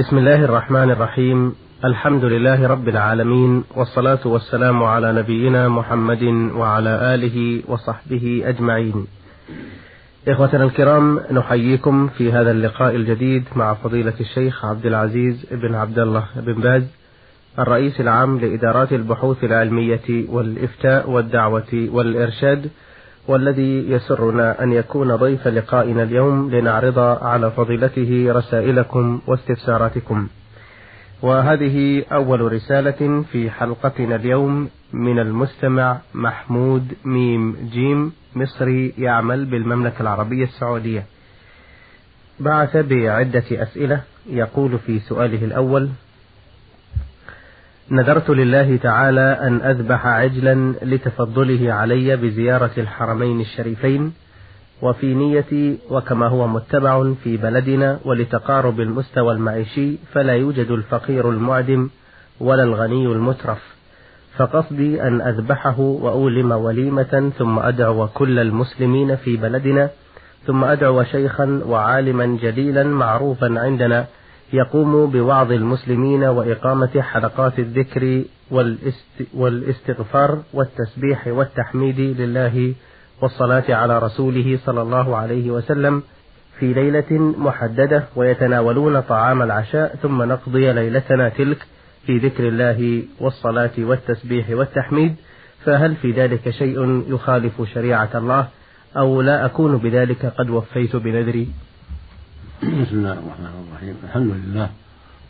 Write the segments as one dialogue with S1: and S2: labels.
S1: بسم الله الرحمن الرحيم. الحمد لله رب العالمين والصلاة والسلام على نبينا محمد وعلى آله وصحبه أجمعين. إخوتنا الكرام نحييكم في هذا اللقاء الجديد مع فضيلة الشيخ عبد العزيز بن عبد الله بن باز الرئيس العام لإدارات البحوث العلمية والإفتاء والدعوة والإرشاد والذي يسرنا أن يكون ضيف لقائنا اليوم لنعرض على فضيلته رسائلكم واستفساراتكم. وهذه أول رسالة في حلقتنا اليوم من المستمع محمود ميم جيم مصري يعمل بالمملكة العربية السعودية. بعث بعدة أسئلة يقول في سؤاله الأول نذرت لله تعالى أن أذبح عجلا لتفضله علي بزيارة الحرمين الشريفين وفي نيتي وكما هو متبع في بلدنا ولتقارب المستوى المعيشي فلا يوجد الفقير المعدم ولا الغني المترف. فقصدي أن أذبحه وأولم وليمة ثم أدعو كل المسلمين في بلدنا ثم أدعو شيخا وعالما جليلا معروفا عندنا يقوم بوعظ المسلمين وإقامة حلقات الذكر والاستغفار والتسبيح والتحميد لله والصلاة على رسوله صلى الله عليه وسلم في ليلة محددة ويتناولون طعام العشاء ثم نقضي ليلتنا تلك في ذكر الله والصلاة والتسبيح والتحميد. فهل في ذلك شيء يخالف شريعة الله أو لا أكون بذلك قد وفيت بنذري؟
S2: بسم الله الرحمن الرحيم. الحمد لله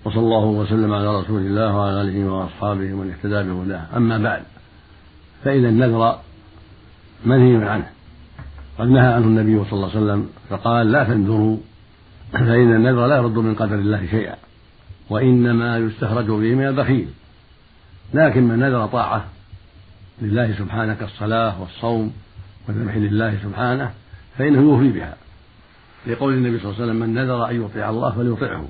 S2: وصلى الله وسلم على رسول الله وعلى آله وأصحابه ومن اهتدى بهداه. أما بعد فان النذر منهي عنه. قد نهى عنه النبي صلى الله عليه وسلم فقال لا تنذروا فإن النذر لا يرد من قدر الله شيئا وإنما يستخرج به من البخيل. لكن من نذر طاعة لله سبحانه كالصلاه والصوم والذبح لله سبحانه فإنه يوفي بها. لقول النبي صلى الله عليه وسلم من نذر أن يطيع الله فليطعه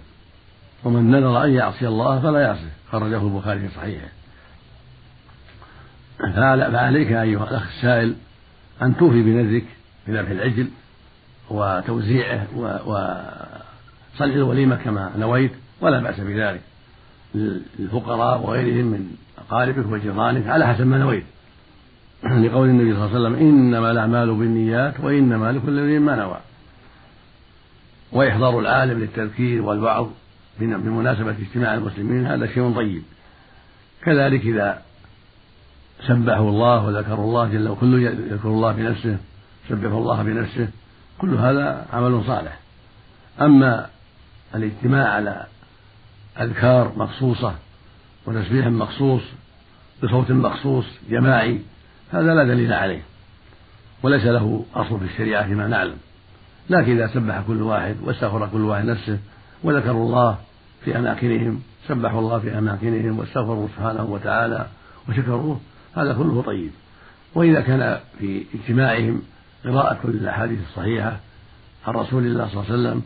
S2: ومن نذر أن يعصي الله فلا يعصيه. خرجه البخاري في صحيحه. فعليك أيها الأخ السائل أن توفي بنذرك في ذبح العجل وتوزيعه وصنع الوليمة كما نويت ولا بأس بذلك. للفقراء وغيرهم من أقاربك وجيرانك على حسب ما نويت. لقول النبي صلى الله عليه وسلم إنما الأعمال بالنيات وإنما لكل امرئ ما نوى. وإحضار العالم للتذكير والوعظ بمناسبة اجتماع المسلمين هذا شيء طيب. كذلك إذا سبحوا الله وذكروا الله جل وكل يذكر الله بنفسه سبحوا الله بنفسه كل هذا عمل صالح. أما الاجتماع على أذكار مخصوصة وتسبيح مخصوص بصوت مخصوص جماعي هذا لا دليل عليه. وليس له أصل في الشريعة فيما نعلم. لكن إذا سبح كل واحد واستغفر كل واحد نفسه وذكروا الله في أماكنهم سبحوا الله في أماكنهم واستغفروا سبحانه وتعالى وشكروه هذا كله طيب. وإذا كان في اجتماعهم قراءة الأحاديث الصحيحة عن رسول الله صلى الله عليه وسلم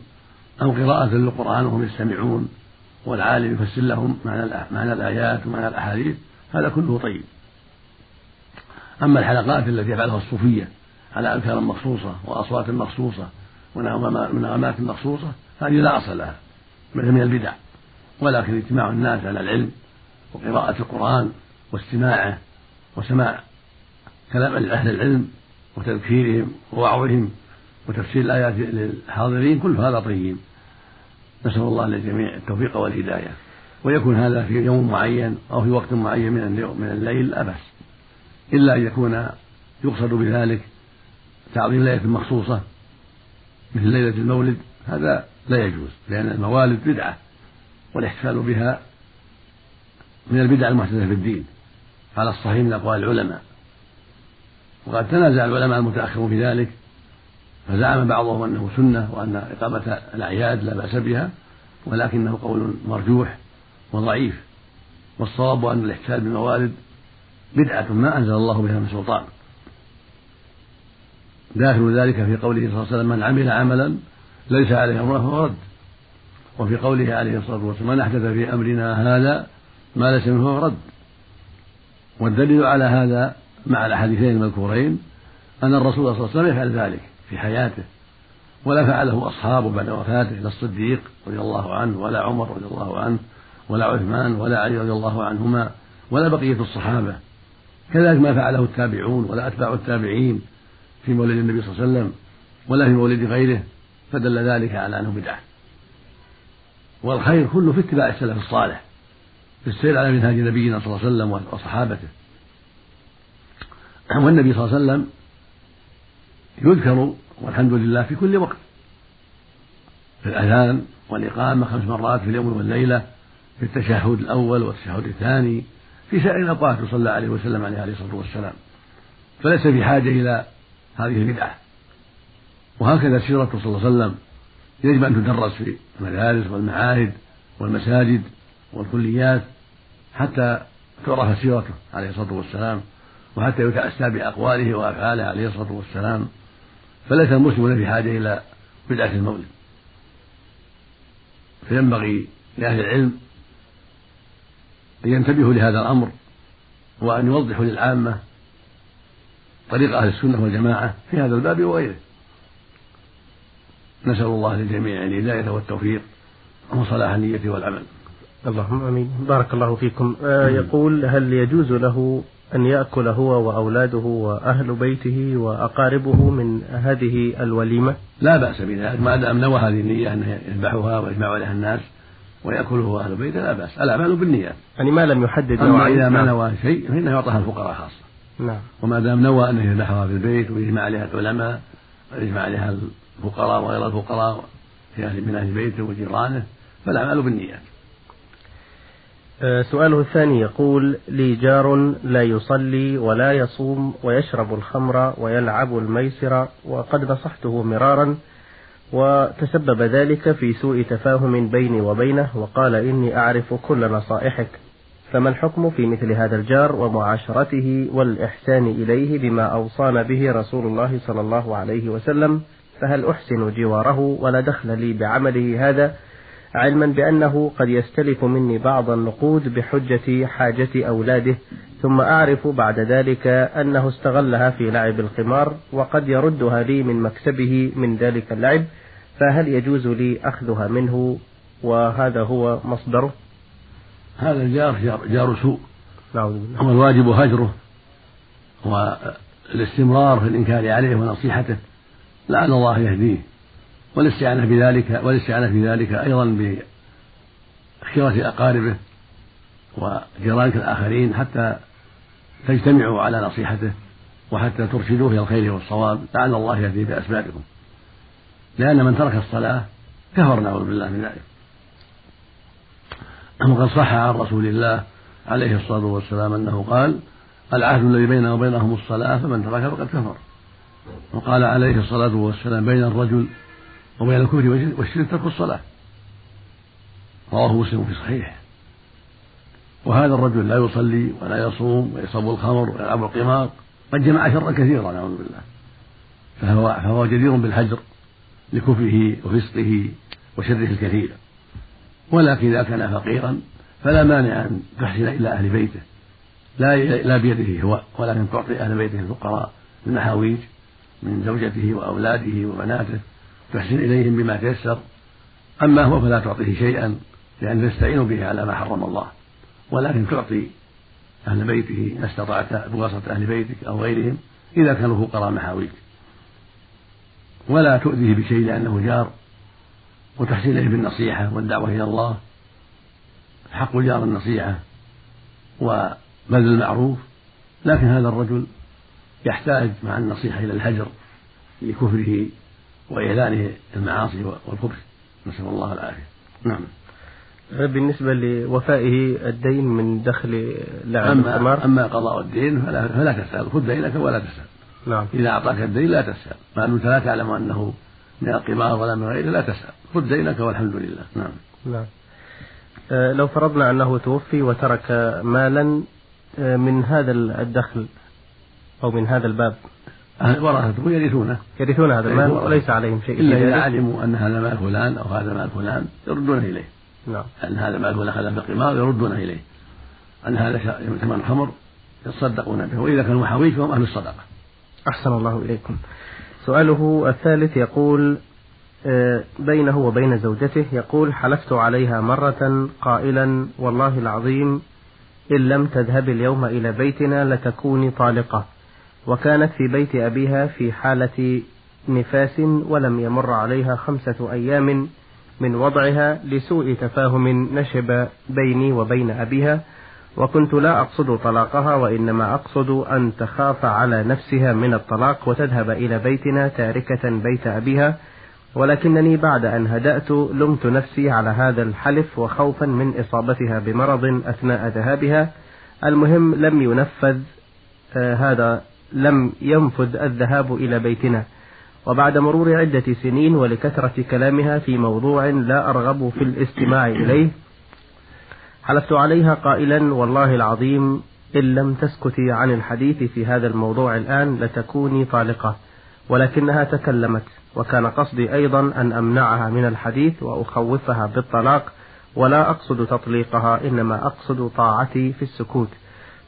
S2: أو قراءة للقرآن وهم يستمعون والعالم يفسر لهم معنى الآيات ومعنى الأحاديث هذا كله طيب. أما الحلقات التي يفعلها الصوفية على أذكار مخصوصة وأصوات مخصوصة ونغمات مخصوصة هذه لا أصل لها من البدع. ولكن اجتماع الناس على العلم وقراءة القرآن واستماعه وسماع كلام أهل العلم وتذكيرهم ووعظهم وتفسير الآيات للحاضرين كل هذا طيب. نسأل الله للجميع التوفيق والهداية. ويكون هذا في يوم معين أو في وقت معين من من الليل بأس. إلا أن يكون يقصد بذلك تعظيم ليلة مخصوصة مثل ليلة المولد هذا لا يجوز لأن الموالد بدعة والإحتفال بها من البدع المحدثة في الدين على الصحيح من أقوال العلماء. وقد تنازع العلماء المتأخرون في ذلك فزعم بعضهم أنه سنة وأن إقامة الأعياد لا بأس بها ولكنه قول مرجوح وضعيف. والصواب أن الاحتفال بالموالد بدعة ما أنزل الله بها من سلطان. داخل ذلك في قوله صلى الله عليه وسلم من عمل عملا ليس عليه امره فهو رد. وفي قوله عليه الصلاة والسلام من أحدث في أمرنا هذا ما ليس منه فهو رد. والدليل على هذا مع الأحاديثين المذكورين أن الرسول صلى الله عليه وسلم يفعل ذلك في حياته ولا فعله أصحابه بعد وفاته لا الصديق رضي الله عنه ولا عمر رضي الله عنه ولا عثمان ولا علي رضي الله عنهما ولا بقية الصحابة. كذلك ما فعله التابعون ولا أتباع التابعين في مولد النبي صلى الله عليه وسلم ولا في مولد غيره فدل ذلك على أنه بدعة. والخير كله في اتباع السلف الصالح في السير على منهاج نبينا صلى الله عليه وسلم وصحابته. والنبي صلى الله عليه وسلم يذكر والحمد لله في كل وقت في الأذان والإقامة خمس مرات في اليوم والليلة في التشهد الأول والتشهد الثاني في سائر الأوقات صلى عليه وسلم عليه عليه الصلاة والسلام. فليس في حاجة إلى هذه البدعة وهكذا سيرته صلى الله عليه وسلم يجب أن تدرس في المدارس والمعاهد والمساجد والكليات حتى تعرف سيرته عليه الصلاة والسلام وحتى يتأسى بأقواله وأفعاله عليه الصلاة والسلام. فليس المسلمون في حاجة إلى بدعة المولد. فينبغي لأهل العلم أن ينتبهوا لهذا الأمر وأن يوضحوا للعامة طريق أهل السنة والجماعة في هذا الباب وغيره. نسأل الله للجميع الهداية والتوفيق وصلاح النية والعمل.
S1: اللهم آمين. بارك الله فيكم. آه يقول هل يجوز له أن يأكل هو وأولاده وأهل بيته وأقاربه من هذه الوليمة؟
S2: لا بأس بذلك. ما دام نوى هذه النية أنه يذبحها ويجمع عليها الناس ويأكله هو أهل بيته لا بأس. الأعمال بالنيات
S1: يعني ما لم يحدد
S2: أما إذا ما نوى شيء فإنه يعطيها الفقراء خاصة.
S1: نعم.
S2: وما دام نوى أنه يذبحها في البيت ويجمع عليها العلماء ويجمع عليها الفقراء وغير الفقراء في أهل من أهل بيته وجيرانه فالأعمال بالنيات.
S1: آه، سؤاله الثاني يقول لي جار لا يصلي ولا يصوم ويشرب الخمر ويلعب الميسر وقد نصحته مرارا وتسبب ذلك في سوء تفاهم بيني وبينه وقال إني أعرف كل نصائحك. فما الحكم في مثل هذا الجار ومعاشرته والإحسان إليه بما أوصانا به رسول الله صلى الله عليه وسلم؟ فهل أحسن جواره ولا دخل لي بعمله هذا؟ علما بأنه قد يستلف مني بعض النقود بحجة حاجة أولاده ثم أعرف بعد ذلك أنه استغلها في لعب القمار وقد يردها لي من مكسبه من ذلك اللعب فهل يجوز لي أخذها منه؟ وهذا هو مصدره.
S2: هذا الجار جار سوء. والواجب هجره والاستمرار في الإنكار عليه ونصيحته لعل الله يهديه. والاستعانة بذلك والاستعانة في ذلك أيضا بخيرة أقاربه وجيرانك الآخرين حتى تجتمعوا على نصيحته وحتى ترشدوه إلى الخير والصواب. لعل الله يهدي بأسبابكم. لأن من ترك الصلاة كفر نعوذ بالله من ذلك. وقد صح عن رسول الله عليه الصلاة والسلام أنه قال العهد الذي بيننا وبينهم الصلاة فمن تركها فقد كفر. وقال عليه الصلاة والسلام بين الرجل وبين الكفر والشرك ترك الصلاة. رواه مسلم في صحيحه. وهذا الرجل لا يصلي ولا يصوم ويشرب الخمر ويلعب القمار قد جمع شرا كثيرا نعوذ بالله. فهو فهو جدير بالهجر لكفره وفسقه وشره الكثير. ولكن إذا كان فقيرا فلا مانع أن تحسن إلى أهل بيته. لا لا بيده هو ولكن تعطي أهل بيته الفقراء المحاويج من زوجته وأولاده وبناته تحسن إليهم بما تيسر. أما هو فلا تعطيه شيئا لأن تستعين به على ما حرم الله. ولكن تعطي أهل بيته ما استطعت بواسطة أهل بيتك أو غيرهم إذا كانوا فقراء محاويج. ولا تؤذيه بشيء لأنه جار. وتحسن إليه بالنصيحة والدعوة إلى الله. حق الجار النصيحة وبذل المعروف. لكن هذا الرجل يحتاج مع النصيحة إلى الهجر لكفره وإعلانه المعاصي والكفر نسأل الله العافية. نعم.
S1: بالنسبة لوفائه الدين من دخل لعب
S2: أما, أما قضاء الدين فلا, فلا تسأل. خذ دينك ولا تسأل.
S1: نعم.
S2: إذا أعطاك الدين لا تسأل. ما دمت لا تعلم أنه من القمار ولا من غيره لا تسأل. خذ دينك والحمد لله. نعم.
S1: نعم. آه، لو فرضنا أنه توفي وترك مالا آه، من هذا الدخل أو من هذا الباب.
S2: ورثته يرثونه.
S1: يرثون هذا المال وليس عليهم شيء
S2: إلا إذا علموا أن هذا مال فلان أو هذا مال فلان يردونه إليه.
S1: نعم.
S2: أن هذا مال فلان أخذه بالقمار يردونه إليه. أن هذا ثمن خمر يتصدقون به. وإذا كانوا محاويج فهم أهل الصدقة.
S1: أحسن الله إليكم. سؤاله الثالث يقول آه، بينه وبين زوجته يقول حلفت عليها مرة قائلا والله العظيم إن لم تذهب اليوم إلى بيتنا لتكوني طالقة وكانت في بيت أبيها في حالة نفاس ولم يمر عليها خمسة أيام من وضعها لسوء تفاهم نشب بيني وبين أبيها وكنت لا أقصد طلاقها وإنما أقصد أن تخاف على نفسها من الطلاق وتذهب إلى بيتنا تاركة بيت أبيها ولكنني بعد أن هدأت لمت نفسي على هذا الحلف وخوفا من إصابتها بمرض أثناء ذهابها. المهم لم ينفذ آه هذا لم ينفذ الذهاب إلى بيتنا. وبعد مرور عدة سنين ولكثرة كلامها في موضوع لا أرغب في الاستماع إليه حلفت عليها قائلا والله العظيم إن لم تسكتي عن الحديث في هذا الموضوع الآن لتكوني طالقة ولكنها تكلمت وكان قصدي أيضا أن أمنعها من الحديث وأخوفها بالطلاق ولا أقصد تطليقها إنما أقصد طاعتي في السكوت.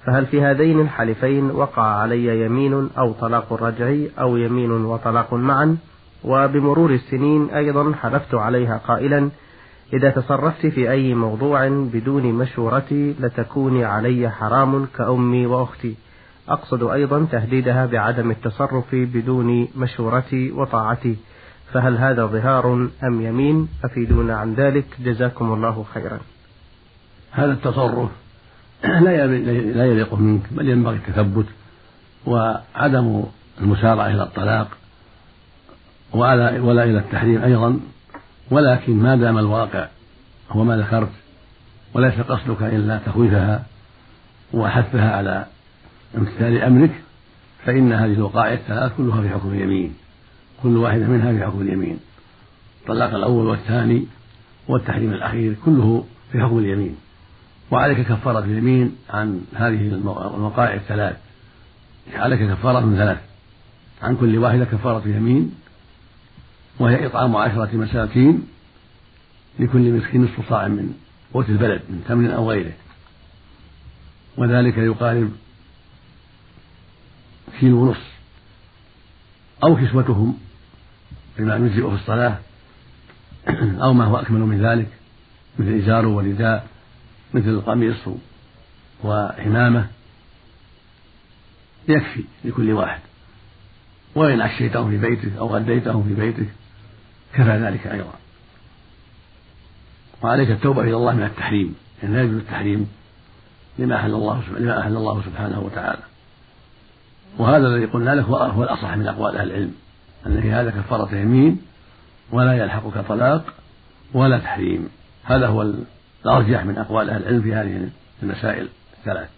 S1: فهل في هذين الحلفين وقع علي يمين أو طلاق رجعي أو يمين وطلاق معا؟ وبمرور السنين أيضا حلفت عليها قائلا إذا تصرفت في أي موضوع بدون مشورتي لتكوني علي حرام كأمي وأختي. أقصد أيضا تهديدها بعدم التصرف بدون مشورتي وطاعتي. فهل هذا ظهار أم يمين؟ أفيدونا عن ذلك. جزاكم الله خيرا.
S2: هذا التصرف لا لا يليق منك بل ينبغي التثبت. وعدم المسارعة إلى الطلاق ولا إلى التحريم أيضا. ولكن ما دام الواقع هو ما ذكرت وليس قصدك إلا تخويفها وحثها على امتثال أمرك فإن هذه الوقائع الثلاث كلها في حكم اليمين كل واحدة منها في حكم اليمين. الطلاق الأول والثاني والتحريم الأخير كله في حكم اليمين. وعليك كفارة اليمين عن هذه الوقائع الثلاث عليك كفارة من ثلاث عن كل واحدة كفارة يمين وهي إطعام عشرة مساكين لكل مسكين نصف صاع من قوت البلد من تمر أو غيره. وذلك يقارب كيلو ونصف أو كسوتهم بما يجزئ في الصلاة أو ما هو أكمل من ذلك مثل إزار ورداء مثل القميص وعمامة يكفي لكل واحد. وإن عشيتهم في بيتك أو غديتهم في بيتك كفى ذلك أيضا. وعليك التوبة إلى الله من التحريم. إن لا يجوز التحريم لما أحل الله لما أحل الله سبحانه وتعالى. وهذا الذي قلنا لك هو الأصح من أقوال أهل العلم. أن في هذا كفارة يمين ولا يلحقك طلاق ولا تحريم. هذا هو الأرجح من أقوال أهل العلم في هذه المسائل الثلاث.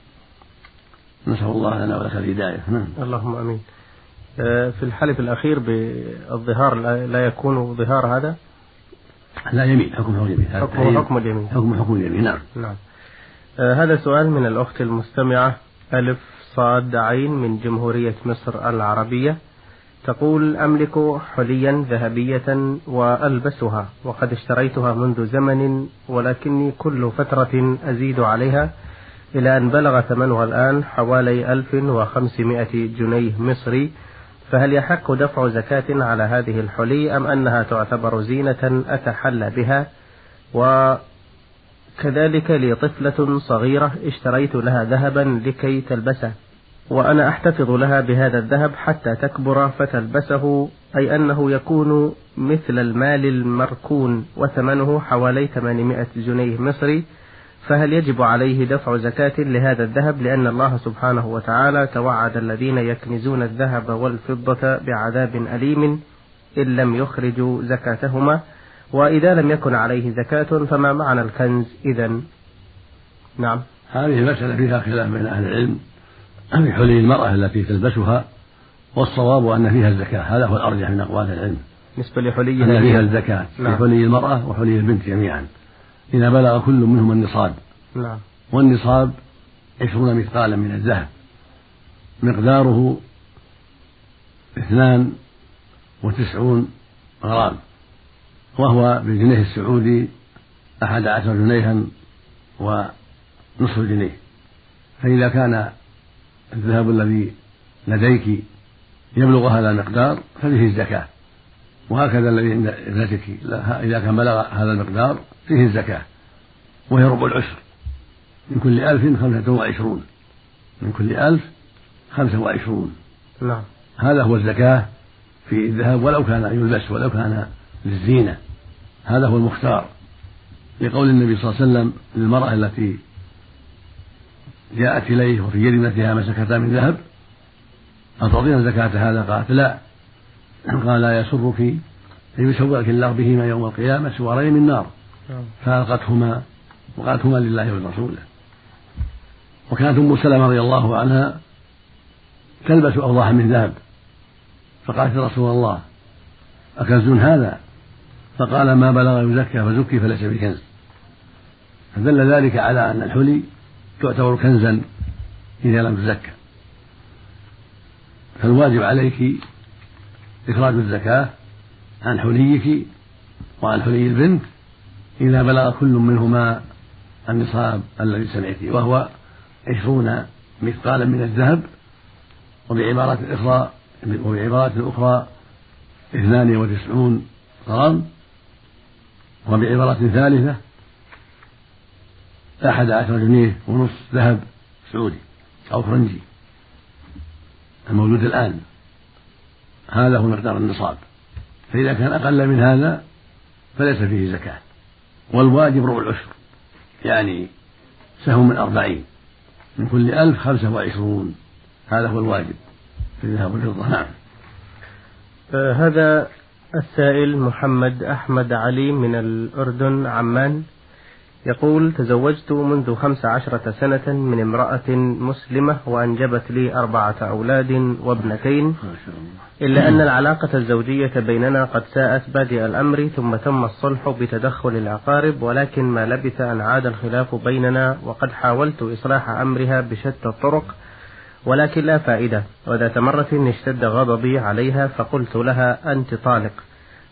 S2: نسأل الله لنا ولك الهداية.
S1: نعم. اللهم آمين. في الحلف الأخير بالظهار لا يكون ظهار هذا؟
S2: لا يمين حكم حكم اليمين.
S1: حكم حكم اليمين.
S2: حكم حكم اليمين نعم.
S1: نعم. آه هذا سؤال من الأخت المستمعة. ألف صاد عين من جمهورية مصر العربية تقول أملك حليا ذهبية وألبسها وقد اشتريتها منذ زمن ولكني كل فترة أزيد عليها إلى أن بلغ ثمنها الآن حوالي 1500 جنيه مصري. فهل يحق دفع زكاة على هذه الحلي أم أنها تعتبر زينة أتحلى بها؟ وكذلك لي طفلة صغيرة اشتريت لها ذهبا لكي تلبسه وأنا أحتفظ لها بهذا الذهب حتى تكبر فتلبسه أي أنه يكون مثل المال المركون وثمنه حوالي 800 جنيه مصري فهل يجب عليه دفع زكاة لهذا الذهب؟ لأن الله سبحانه وتعالى توعد الذين يكنزون الذهب والفضة بعذاب أليم إن لم يخرجوا زكاتهما. وإذا لم يكن عليه زكاة فما معنى الكنز إذا؟ نعم.
S2: هذه المسألة فيها خلاف بين أهل العلم. في حلي المرأة التي تلبسها والصواب أن فيها الزكاة. هذا هو الأرجح من أقوال العلم.
S1: بالنسبة لحلي
S2: أن فيها الزكاة. نعم. في حلي المرأة وحلي البنت جميعا. إذا بلغ كل منهما النصاب.
S1: نعم.
S2: والنصاب عشرون مثقالا من الذهب. مقداره اثنان وتسعون غرام. وهو بالجنيه السعودي أحد عشر جنيها ونصف جنيه. فإذا كان الذهب الذي لديك يبلغ هذا المقدار ففيه الزكاة. وهكذا الذي عند ابنتك إذا كان بلغ هذا المقدار فيه الزكاة وهي ربع العشر. من كل ألف خمسة وعشرون. من كل ألف خمسة وعشرون.
S1: نعم.
S2: هذا هو الزكاة في الذهب ولو كان يلبس ولو كان للزينة. هذا هو المختار. لقول النبي صلى الله عليه وسلم للمرأة التي جاءت إليه وفي يد ابنتها مسكتا من ذهب أتعطين زكاة هذا؟ قالت لا. قال لا يسرك أن يسوّلك الله بهما يوم القيامة سوارين من نار نعم. فألقتهما وقالتهما لله ولرسوله وكانت أم سلمة رضي الله عنها تلبس أوضاحا من ذهب. فقالت يا رسول الله أكنز هذا؟ فقال ما بلغ يزكى فزكي فليس بكنز. فدل ذلك على أن الحلي تعتبر كنزا إذا لم تزكى. فالواجب عليك إخراج الزكاة عن حليك وعن حلي البنت إذا بلغ كل منهما النصاب الذي سمعت وهو عشرون مثقالا من الذهب وبعبارة أخرى وبعبارة أخرى اثنان وتسعون غرام وبعبارة ثالثة أحد عشر جنيه ونصف ذهب سعودي أو فرنجي الموجود الآن. هذا هو مقدار النصاب. فإذا كان أقل من هذا فليس فيه زكاة. والواجب ربع العشر. يعني سهم من أربعين. من كل ألف خمسة وعشرون. هذا هو الواجب في الذهب والفضة نعم.
S1: آه هذا السائل محمد أحمد علي من الأردن عمان. يقول تزوجت منذ خمس عشرة سنة من امرأة مسلمة وأنجبت لي أربعة أولاد وابنتين إلا أن العلاقة الزوجية بيننا قد ساءت بادئ الأمر ثم تم الصلح بتدخل الأقارب ولكن ما لبث أن عاد الخلاف بيننا وقد حاولت إصلاح أمرها بشتى الطرق ولكن لا فائدة وذات مرة اشتد غضبي عليها فقلت لها أنت طالق.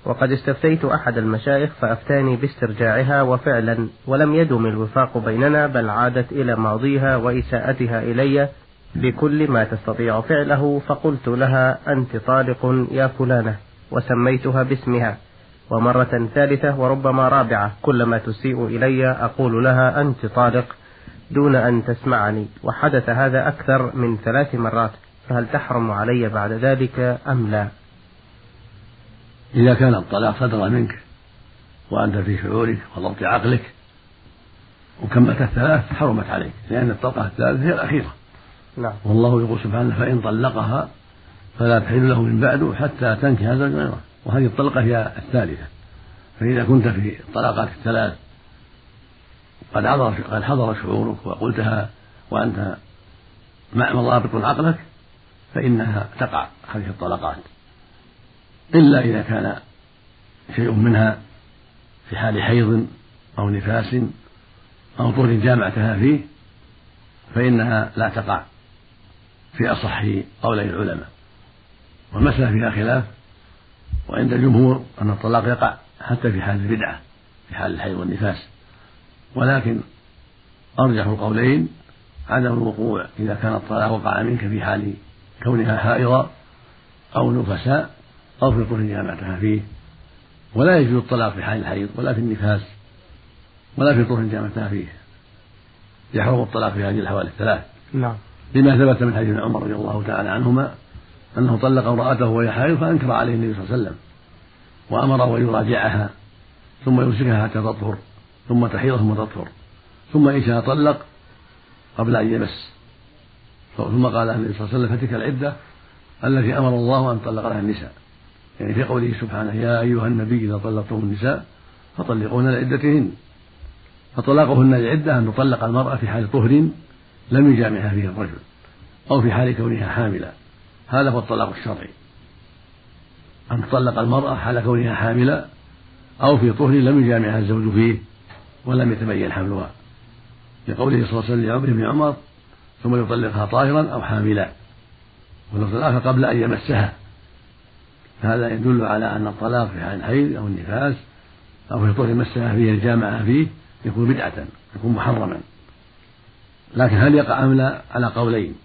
S1: وقد استفتيت أحد المشايخ فأفتاني باسترجاعها وفعلا ولم يدم الوفاق بيننا بل عادت إلى ماضيها وإساءتها إلي بكل ما تستطيع فعله فقلت لها أنت طالق يا فلانة وسميتها باسمها. ومرة ثالثة وربما رابعة كلما تسيء إلي أقول لها أنت طالق دون أن تسمعني. وحدث هذا أكثر من ثلاث مرات فهل تحرم علي بعد ذلك أم لا؟
S2: إذا كان الطلاق صدر منك وأنت في شعورك وضبط عقلك وكملت الثلاث حرمت عليك لأن الطلقة الثالثة هي الأخيرة.
S1: نعم.
S2: والله يقول سبحانه فإن طلقها فلا تحل له من بعد حتى تنكح زوجا غيره. وهذه الطلقة هي الثالثة. فإذا كنت في الطلاقات الثلاث قد حضر قد حضر شعورك وقلتها وأنت مع مضابط عقلك فإنها تقع هذه الطلقات. إلا إذا كان شيء منها في حال حيض أو نفاس أو طهر جامعتها فيه فإنها لا تقع في أصح قولي العلماء. والمسألة فيها خلاف وعند الجمهور أن الطلاق يقع حتى في حال البدعة في حال الحيض والنفاس. ولكن أرجح القولين عدم الوقوع إذا كان الطلاق وقع منك في حال كونها حائضة أو نفساء أو في طهر جامعتها فيه ولا يجوز الطلاق في حال الحيض ولا في النفاس ولا في طهر جامعتها فيه. يحرم الطلاق في هذه الحوالي الثلاث.
S1: نعم.
S2: لما ثبت من حديث عمر رضي الله تعالى عنهما أنه طلق امرأته وهي حائض فأنكر عليه النبي صلى الله عليه وسلم وأمره أن يراجعها ثم يمسكها حتى تطهر ثم تحيض ثم تطهر ثم إن شاء طلق قبل أن يمس ثم قال النبي صلى الله عليه وسلم فتلك العدة التي أمر الله أن طلق لها النساء. يعني في قوله سبحانه يا أيها النبي إذا طلقتم النساء فطلقوهن لعدتهن. فطلاقهن للعدة أن تطلق المرأة في حال طهر لم يجامعها فيه الرجل أو في حال كونها حاملا هذا هو الطلاق الشرعي. أن تطلق المرأة حال كونها حاملة أو في طهر لم يجامعها الزوج فيه ولم يتبين حملها. لقوله صلى الله عليه وسلم لعمر بن عمر ثم يطلقها طاهرا أو حاملا. واللفظ الآخر قبل أن يمسها. فهذا يدل على أن الطلاق في حال الحيض أو النفاس أو في طهر مسها فيه الجامعة فيه يكون بدعة يكون محرما. لكن هل يقع أم لا؟ على قولين.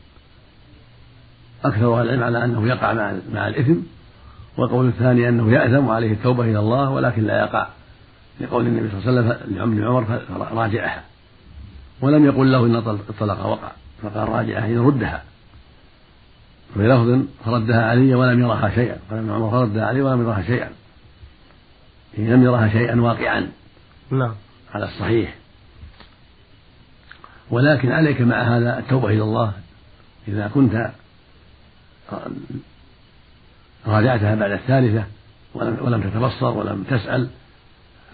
S2: أكثر أهل العلم على أنه يقع مع مع الإثم والقول الثاني أنه يأثم عليه التوبة إلى الله ولكن لا يقع. لقول النبي صلى الله عليه وسلم لعمر عمر راجعها ولم يقل له إن الطلاق وقع فقال راجعها إن ردها. في لفظ فردها علي ولم يرها شيئا. قال ابن عمر فردها علي ولم يرها شيئا. إن لم يرها شيئا واقعا.
S1: نعم.
S2: على الصحيح. ولكن عليك مع هذا التوبة إلى الله. إذا كنت راجعتها بعد الثالثة ولم, ولم تتبصر ولم تسأل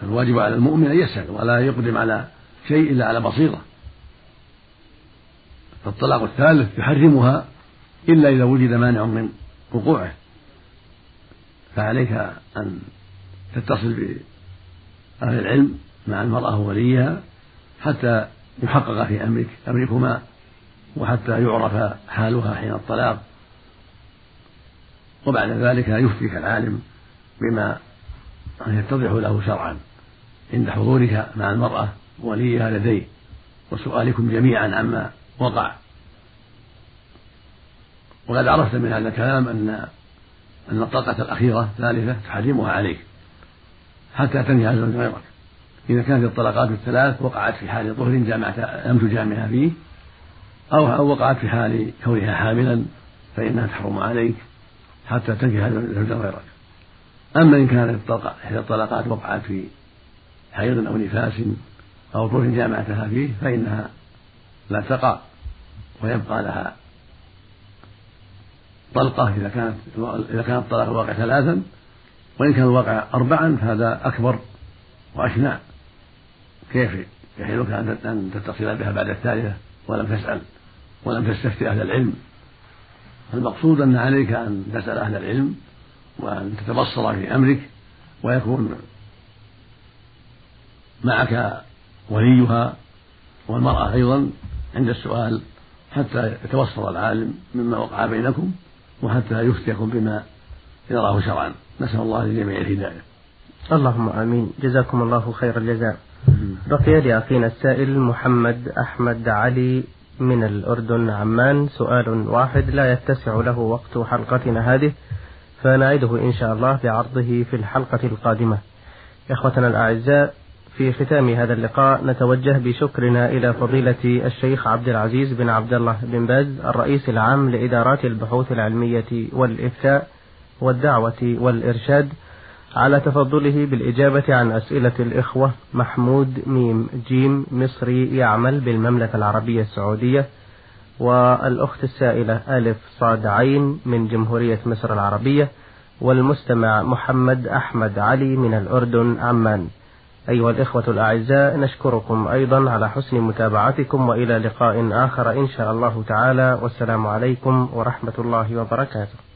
S2: فالواجب على المؤمن أن يسأل ولا يقدم على شيء إلا على بصيرة. فالطلاق الثالث يحرمها إلا إذا وجد مانع من وقوعه. فعليك أن تتصل بأهل العلم مع المرأة ووليها حتى يحقق في أمرك أمركما وحتى يعرف حالها حين الطلاق. وبعد ذلك يفتيك العالم بما يتضح له شرعا عند حضورك مع المرأة وليها لديه وسؤالكم جميعا عما وقع. وقد عرفت من هذا الكلام أن أن الطلقة الأخيرة الثالثة تحرمها عليك حتى تنهي زوج غيرك. إذا كانت الطلقات الثلاث وقعت في حال طهر جامعت لم تجامعها فيه أو أو وقعت في حال كونها حاملا فإنها تحرم عليك حتى تنكح زوجا غيرك. أما إن كانت إحدى الطلقات وقعت في حيض أو نفاس أو طهر جامعتها فيه فإنها لا تقع ويبقى لها طلقة إذا كانت إذا كان الطلاق الواقع ثلاثا وإن كان الواقع أربعا فهذا أكبر وأشنع كيف؟ يحيلك أن تتصل بها بعد الثالثة ولم تسأل ولم تستفتي أهل العلم. المقصود أن عليك أن تسأل أهل العلم وأن تتبصر في أمرك ويكون معك وليها والمرأة أيضا عند السؤال حتى يتبصر العالم مما وقع بينكم. وحتى يفتيكم بما يراه شرعا. نسأل الله للجميع الهداية.
S1: اللهم آمين. جزاكم الله خير الجزاء. بقي لأخينا السائل محمد أحمد علي من الأردن عمان. سؤال واحد لا يتسع له وقت حلقتنا هذه فنعيده إن شاء الله بعرضه في الحلقة القادمة. إخوتنا الأعزاء في ختام هذا اللقاء نتوجه بشكرنا إلى فضيلة الشيخ عبد العزيز بن عبد الله بن باز الرئيس العام لإدارات البحوث العلمية والإفتاء والدعوة والإرشاد على تفضله بالإجابة عن أسئلة الإخوة محمود ميم جيم مصري يعمل بالمملكة العربية السعودية والأخت السائلة ألف صاد عين من جمهورية مصر العربية والمستمع محمد أحمد علي من الأردن عمان. أيها الإخوة الأعزاء نشكركم أيضا على حسن متابعتكم وإلى لقاء آخر إن شاء الله تعالى. والسلام عليكم ورحمة الله وبركاته.